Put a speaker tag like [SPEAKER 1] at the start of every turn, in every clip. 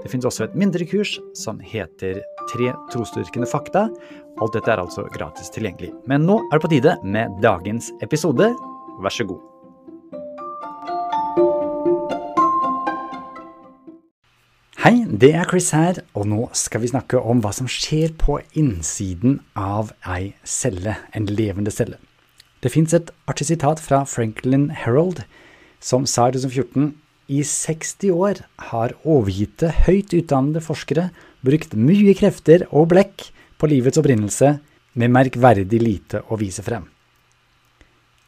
[SPEAKER 1] Det finnes også et mindre kurs som heter Tre trosdyrkende fakta. Alt dette er altså gratis tilgjengelig. Men nå er det på tide med dagens episode. Vær så god. Hei, det er Chris her, og nå skal vi snakke om hva som skjer på innsiden av ei celle, en levende celle. Det fins et artig sitat fra Franklin Herald som sa i 2014 i 60 år har overgitte, høyt utdannede forskere brukt mye krefter og blekk på livets opprinnelse med merkverdig lite å vise frem.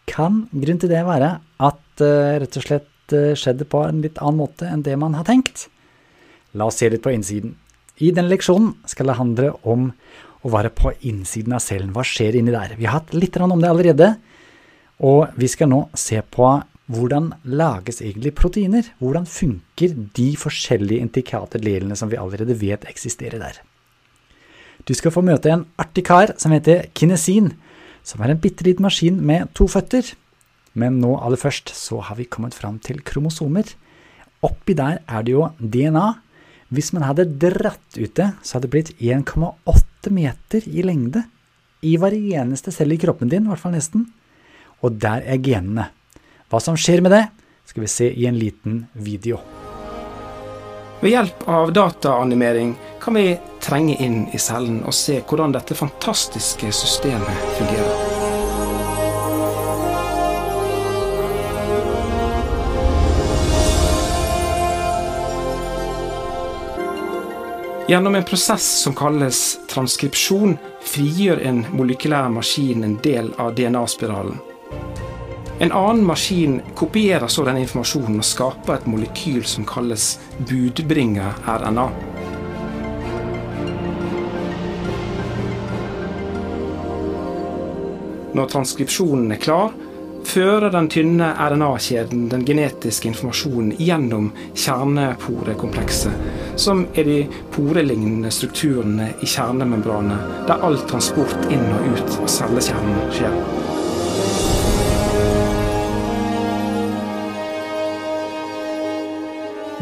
[SPEAKER 1] Kan grunnen til det være at uh, rett og slett uh, skjedde på en litt annen måte enn det man har tenkt? La oss se litt på innsiden. I denne leksjonen skal det handle om å være på innsiden av cellen. Hva skjer inni der? Vi har hatt litt om det allerede, og vi skal nå se på hvordan lages egentlig proteiner? Hvordan funker de forskjellige indikatordelene som vi allerede vet eksisterer der? Du skal få møte en artig kar som heter kinesin, som er en bitte liten maskin med to føtter. Men nå aller først så har vi kommet fram til kromosomer. Oppi der er det jo DNA. Hvis man hadde dratt ut det, så hadde det blitt 1,8 meter i lengde. I hver eneste celle i kroppen din, i hvert fall nesten. Og der er genene. Hva som skjer med det, skal vi se i en liten video.
[SPEAKER 2] Ved hjelp av dataanimering kan vi trenge inn i cellen og se hvordan dette fantastiske systemet fungerer. Gjennom en prosess som kalles transkripsjon, frigjør en molekylær maskin en del av DNA-spiralen. En annen maskin kopierer så den informasjonen og skaper et molekyl som kalles budbringer-RNA. Når transkripsjonen er klar, fører den tynne RNA-kjeden den genetiske informasjonen gjennom kjerneporekomplekset, som er de porelignende strukturene i kjernemembranet, der all transport inn og ut av cellekjernen skjer.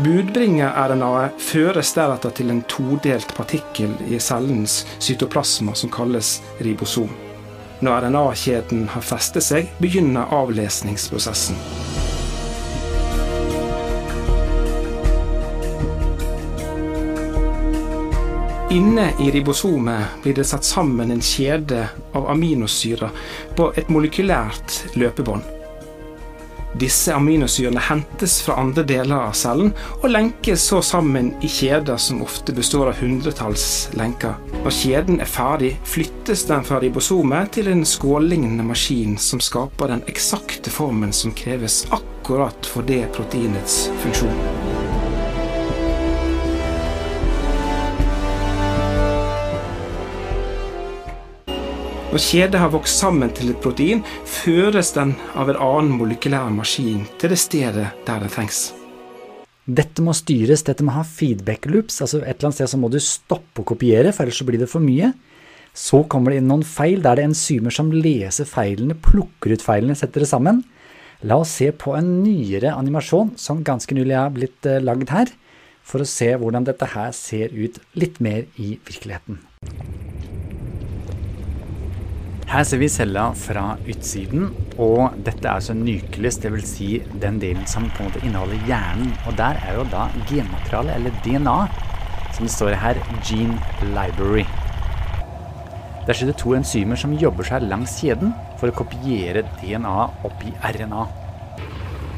[SPEAKER 2] Budbringer-RNA-et føres deretter til en todelt partikkel i cellens cytoplasma som kalles ribosom. Når RNA-kjeden har festet seg, begynner avlesningsprosessen. Inne i ribosomet blir det satt sammen en kjede av aminosyrer på et molekylært løpebånd. Disse aminosyrene hentes fra andre deler av cellen og lenkes så sammen i kjeder som ofte består av hundretalls lenker. Når kjeden er ferdig, flyttes den fra ribosomet til en skållignende maskin som skaper den eksakte formen som kreves akkurat for det proteinets funksjon. Når kjedet har vokst sammen til et protein, føres den av en annen molekylær maskin til det stedet der det trengs.
[SPEAKER 1] Dette må styres, dette må ha feedback loops. altså Et eller annet sted så må du stoppe å kopiere, for ellers så blir det for mye. Så kommer det inn noen feil, der det er enzymer som leser feilene, plukker ut feilene, setter det sammen. La oss se på en nyere animasjon som ganske nylig er blitt uh, lagd her, for å se hvordan dette her ser ut litt mer i virkeligheten. Her ser vi cella fra utsiden, og dette er altså nucleus, dvs. Si den delen som på en måte inneholder hjernen. Og der er jo da genmaterialet, eller DNA, som det står her, gene library. Der sitter to enzymer som jobber seg langs kjeden for å kopiere DNA opp i RNA.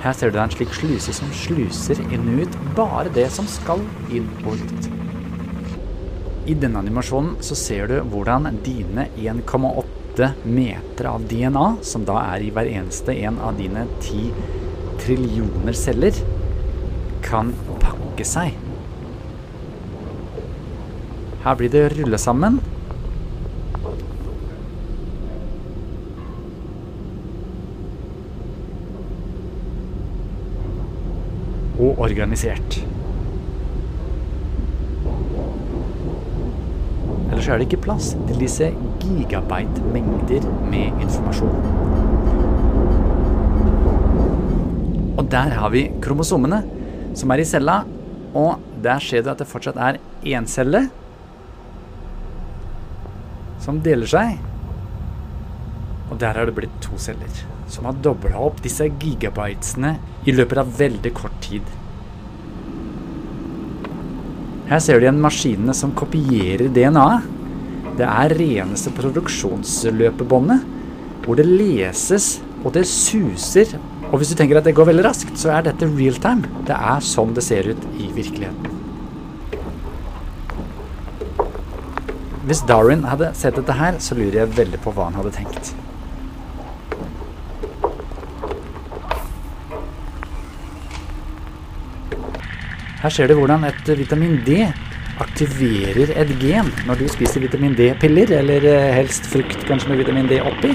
[SPEAKER 1] Her ser du det en slik sluse som sluser inn og ut bare det som skal inn og ut. I denne animasjonen så ser du hvordan dine 1,8 åtte meter av DNA, som da er i hver eneste en av dine ti trillioner celler, kan pakke seg. Her blir det rulle sammen. Og organisert. Ellers er det ikke plass til disse gigabyte-mengder med informasjon. Og der har vi kromosomene, som er i cella. Og der ser du at det fortsatt er én celle som deler seg. Og der har det blitt to celler, som har dobla opp disse gigabytesene i løpet av veldig kort tid. Her ser du igjen maskinene som kopierer DNA-et. Det er reneste produksjonsløpebåndet, hvor det leses og det suser. Og hvis du tenker at det går veldig raskt, så er dette real time. Det er sånn det ser ut i virkeligheten. Hvis Darwin hadde sett dette her, så lurer jeg veldig på hva han hadde tenkt. Her ser du hvordan et vitamin D aktiverer et gen. Når du spiser vitamin D-piller, eller eh, helst frukt kanskje med vitamin D oppi,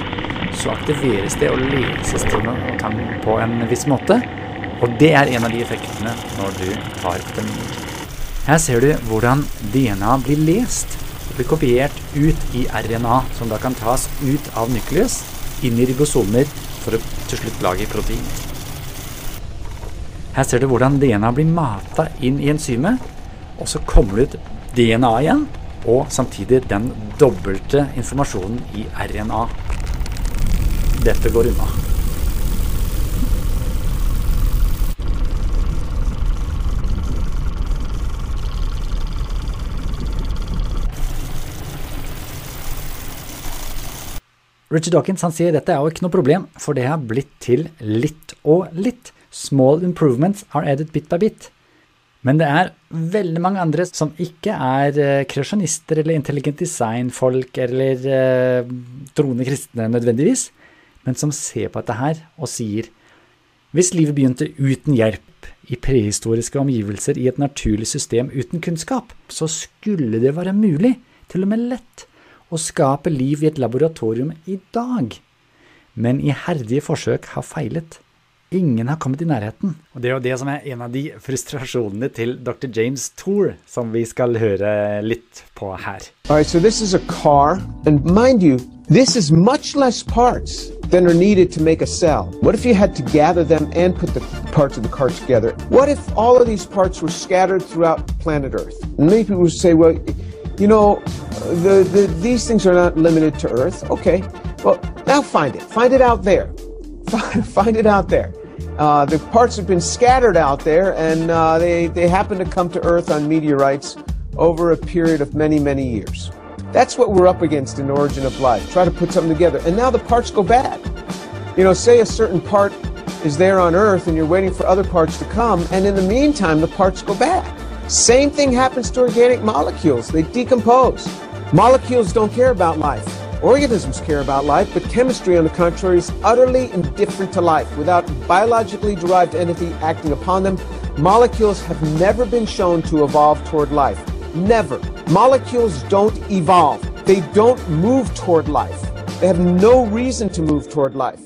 [SPEAKER 1] så aktiveres det og leses til tang på en viss måte. Og det er en av de effektene når du tar vitaminer. Her ser du hvordan DNA blir lest og blir kopiert ut i RNA, som da kan tas ut av nukleus, inn i ribosomer, for å til slutt lage protein. Her ser du hvordan DNA blir mata inn i enzymet, og så kommer det ut DNA igjen, og samtidig den dobbelte informasjonen i RNA. Dette går unna. Richard Dawkins han sier dette er jo ikke noe problem, for det har blitt til litt og litt. Small improvements are added bit by bit. Men det er veldig mange andre som ikke er eh, kreasjonister eller intelligent design-folk eller eh, troende kristne nødvendigvis, men som ser på dette her og sier hvis livet begynte uten hjelp i prehistoriske omgivelser i et naturlig system uten kunnskap, så skulle det være mulig, til og med lett, å skape liv i et laboratorium i dag. Men iherdige forsøk har feilet. Ingen har kommet i nærheten. Og det er jo det som er en av de frustrasjonene til Dr. James Tour, som vi skal høre litt på her.
[SPEAKER 3] All right, so this is a car, and mind you, this is much less parts than are needed to make a cell. What if you had to gather them and put the parts of the car together? What if all of these parts were scattered throughout planet Earth? And many people would say, well, you know, the, the, these things are not limited to Earth. Okay, well, now find it. Find it out there. Find it out there. Uh, the parts have been scattered out there, and uh, they, they happen to come to Earth on meteorites over a period of many, many years. That's what we're up against in Origin of Life. Try to put something together, and now the parts go bad. You know, say a certain part is there on Earth, and you're waiting for other parts to come, and in the meantime, the parts go bad. Same thing happens to organic molecules. They decompose. Molecules don't care about life. Organisms care about life, but chemistry, on the contrary, is utterly indifferent to life. Without biologically derived entity acting upon them, molecules have never been shown to evolve toward life. Never. Molecules don't evolve. They don't move toward life. They have no reason to move toward life.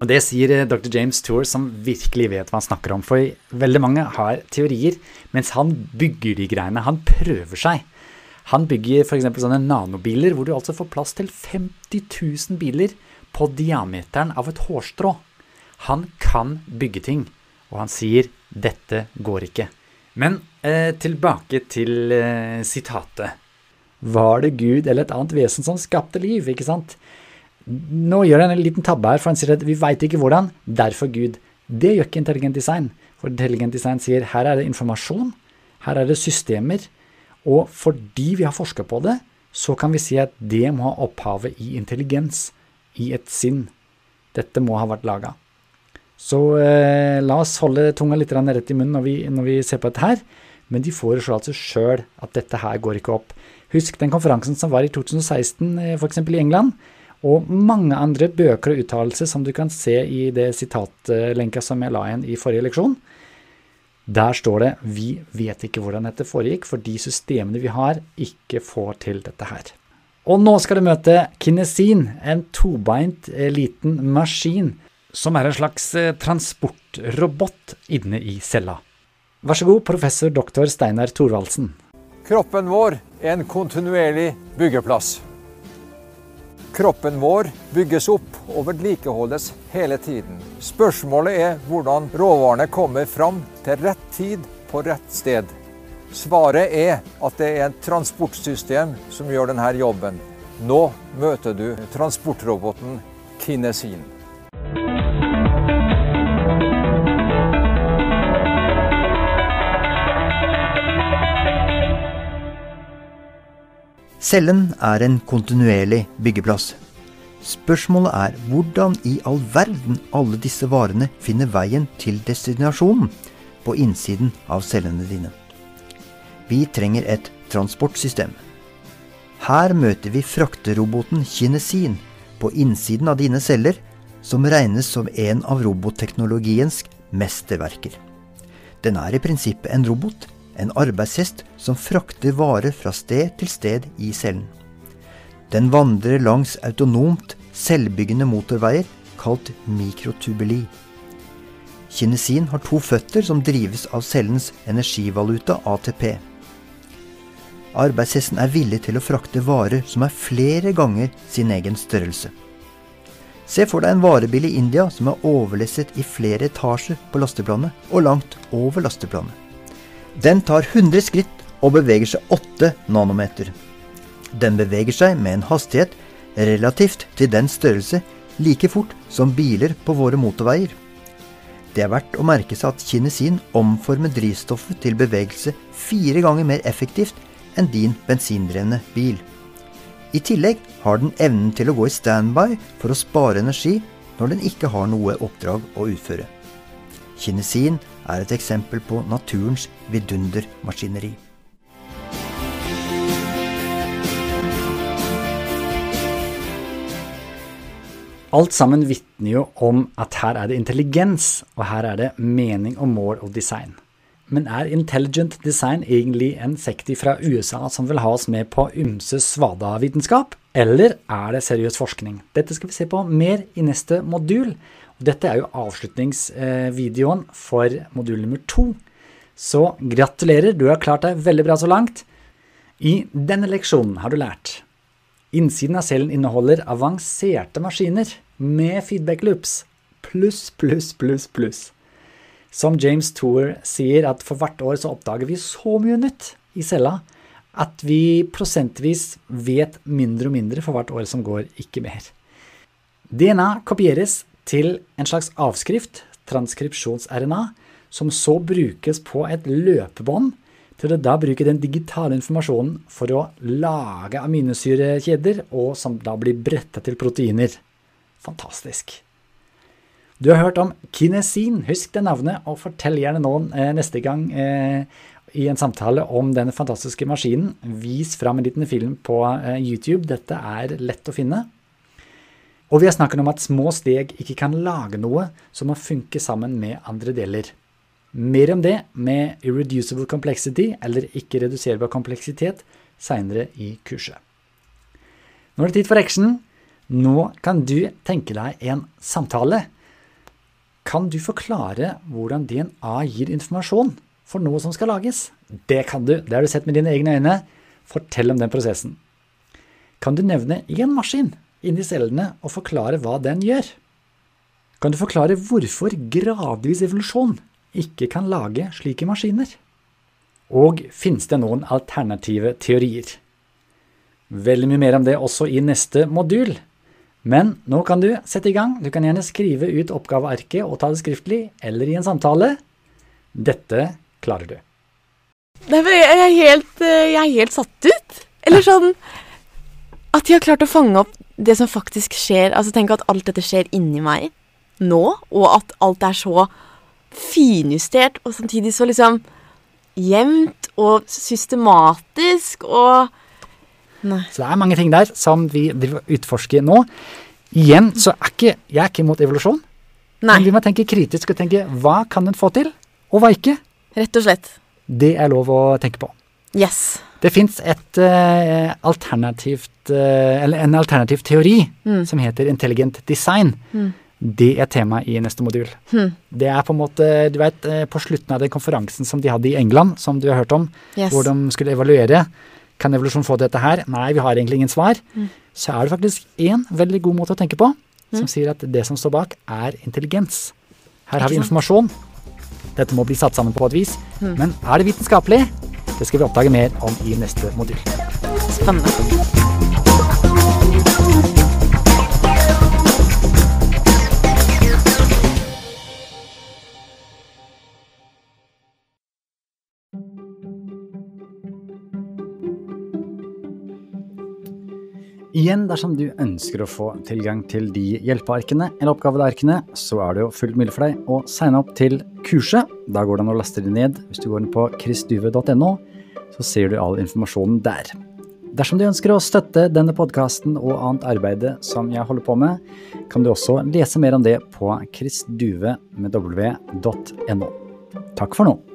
[SPEAKER 1] Og Det sier eh, Dr. James Tour, som virkelig vet hva han snakker om. For veldig mange har teorier, mens han bygger de greiene. Han prøver seg. Han bygger f.eks. sånne nanobiler, hvor du altså får plass til 50 000 biler på diameteren av et hårstrå. Han kan bygge ting, og han sier 'dette går ikke'. Men eh, tilbake til eh, sitatet. Var det Gud eller et annet vesen som skapte liv, ikke sant? Nå gjør han en liten tabbe her, for han sier at vi veit ikke hvordan, derfor Gud. Det gjør ikke intelligent design. For intelligent design sier her er det informasjon, her er det systemer, og fordi vi har forska på det, så kan vi si at det må ha opphavet i intelligens, i et sinn. Dette må ha vært laga. Så eh, la oss holde tunga litt rett i munnen når vi, når vi ser på dette her, men de foreslår altså sjøl at dette her går ikke opp. Husk den konferansen som var i 2016, f.eks. i England, og mange andre bøker og uttalelser som du kan se i det sitatlenka som jeg la igjen i forrige leksjon. Der står det 'Vi vet ikke hvordan dette foregikk, fordi systemene vi har, ikke får til dette her'. Og nå skal du møte kinesin, en tobeint liten maskin som er en slags eh, transportrobot inne i cella. Vær så god, professor doktor Steinar Thorvaldsen.
[SPEAKER 4] Kroppen vår er en kontinuerlig byggeplass. Kroppen vår bygges opp og vedlikeholdes hele tiden. Spørsmålet er hvordan råvarene kommer fram til rett tid på rett sted. Svaret er at det er et transportsystem som gjør denne jobben. Nå møter du transportroboten Kinesin.
[SPEAKER 5] Cellen er en kontinuerlig byggeplass. Spørsmålet er hvordan i all verden alle disse varene finner veien til destinasjonen på innsiden av cellene dine. Vi trenger et transportsystem. Her møter vi frakteroboten Kinesin på innsiden av dine celler, som regnes som en av robotteknologiens mesterverker. Den er i prinsippet en robot, en arbeidshest som frakter varer fra sted til sted i cellen. Den vandrer langs autonomt selvbyggende motorveier kalt mikrotubuli. Kinesin har to føtter som drives av cellens energivaluta ATP. Arbeidshesten er villig til å frakte varer som er flere ganger sin egen størrelse. Se for deg en varebil i India som er overlesset i flere etasjer på lasteplanet og langt over lasteplanet. Den tar 100 skritt og beveger seg 8 nanometer. Den beveger seg med en hastighet relativt til den størrelse like fort som biler på våre motorveier. Det er verdt å merke seg at kinesin omformer drivstoffet til bevegelse fire ganger mer effektivt enn din bensindrevne bil. I tillegg har den evnen til å gå i standby for å spare energi når den ikke har noe oppdrag å utføre. Kinesin er et eksempel på naturens vidundermaskineri.
[SPEAKER 1] Alt sammen vitner jo om at her er det intelligens, og her er det mening og mål og design. Men er intelligent design egentlig en sekti fra USA som vil ha oss med på ymse svada-vitenskap, eller er det seriøs forskning? Dette skal vi se på mer i neste modul. Dette er jo avslutningsvideoen for modul nummer to. Så gratulerer, du har klart deg veldig bra så langt. I denne leksjonen har du lært Innsiden av cellen inneholder avanserte maskiner med feedback loops. Pluss, pluss, pluss, pluss. Som James Tour sier, at for hvert år så oppdager vi så mye nytt i cella at vi prosentvis vet mindre og mindre for hvert år som går, ikke mer. DNA kopieres til en slags avskrift, transkripsjons-RNA, som så brukes på et løpebånd til å da bruke den digitale informasjonen for å lage aminosyrekjeder, og som da blir bretta til proteiner. Fantastisk. Du har hørt om kinesin, husk det navnet, og fortell gjerne noen eh, neste gang eh, i en samtale om denne fantastiske maskinen. Vis fram en liten film på eh, YouTube, dette er lett å finne. Og vi har snakket om at små steg ikke kan lage noe som må funke sammen med andre deler. Mer om det med irreducible complexity, eller ikke reduserbar kompleksitet, seinere i kurset. Nå er det tid for action. Nå kan du tenke deg en samtale. Kan du forklare hvordan DNA gir informasjon for noe som skal lages? Det kan du, det har du sett med dine egne øyne. Fortell om den prosessen. Kan du nevne én maskin inni cellene og forklare hva den gjør? Kan du forklare hvorfor gradvis evolusjon ikke kan lage slike maskiner? Og finnes det noen alternative teorier? Veldig mye mer om det også i neste modul. Men nå kan du sette i gang. Du kan gjerne skrive ut oppgavearket og ta det skriftlig, eller i en samtale. Dette klarer du.
[SPEAKER 6] Nei, men jeg er helt, eh, jeg er helt satt ut. Eller sånn At de har klart å fange opp det som faktisk skjer. Altså Tenk at alt dette skjer inni meg nå, og at alt er så finjustert, og samtidig så liksom jevnt og systematisk og Nei.
[SPEAKER 1] Så det er mange ting der som vi utforsker nå. Igjen så er ikke jeg er ikke imot evolusjon,
[SPEAKER 6] Nei,
[SPEAKER 1] men vi må tenke kritisk og tenke hva kan den få til, og hva ikke.
[SPEAKER 6] rett og slett.
[SPEAKER 1] Det er lov å tenke på.
[SPEAKER 6] Yes.
[SPEAKER 1] Det fins eh, alternativt eh, en alternativ teori
[SPEAKER 6] Mm.
[SPEAKER 1] som heter intelligent design.
[SPEAKER 6] Mm.
[SPEAKER 1] Det er temaet i neste modul. Det er på en måte, du vet, eh, på slutten av den konferansen som de hadde i England, som du har hørt om,
[SPEAKER 6] Yes.
[SPEAKER 1] hvor de skulle evaluere. Kan evolusjon få dette her? Nei, vi har egentlig ingen svar. Så er det faktisk én veldig god måte å tenke på, som sier at det som står bak, er intelligens. Her har vi informasjon. Dette må bli satt sammen på et vis. Men er det vitenskapelig? Det skal vi oppdage mer om i neste modul.
[SPEAKER 6] Spennende.
[SPEAKER 1] Igjen, dersom du ønsker å få tilgang til de hjelpearkene eller oppgavearkene, så er det jo fullt mulig for deg å signe opp til kurset. Da går det an å laste det ned. Hvis du går inn på chrisduve.no, så ser du all informasjonen der. Dersom du ønsker å støtte denne podkasten og annet arbeid som jeg holder på med, kan du også lese mer om det på chrisduve.no. Takk for nå.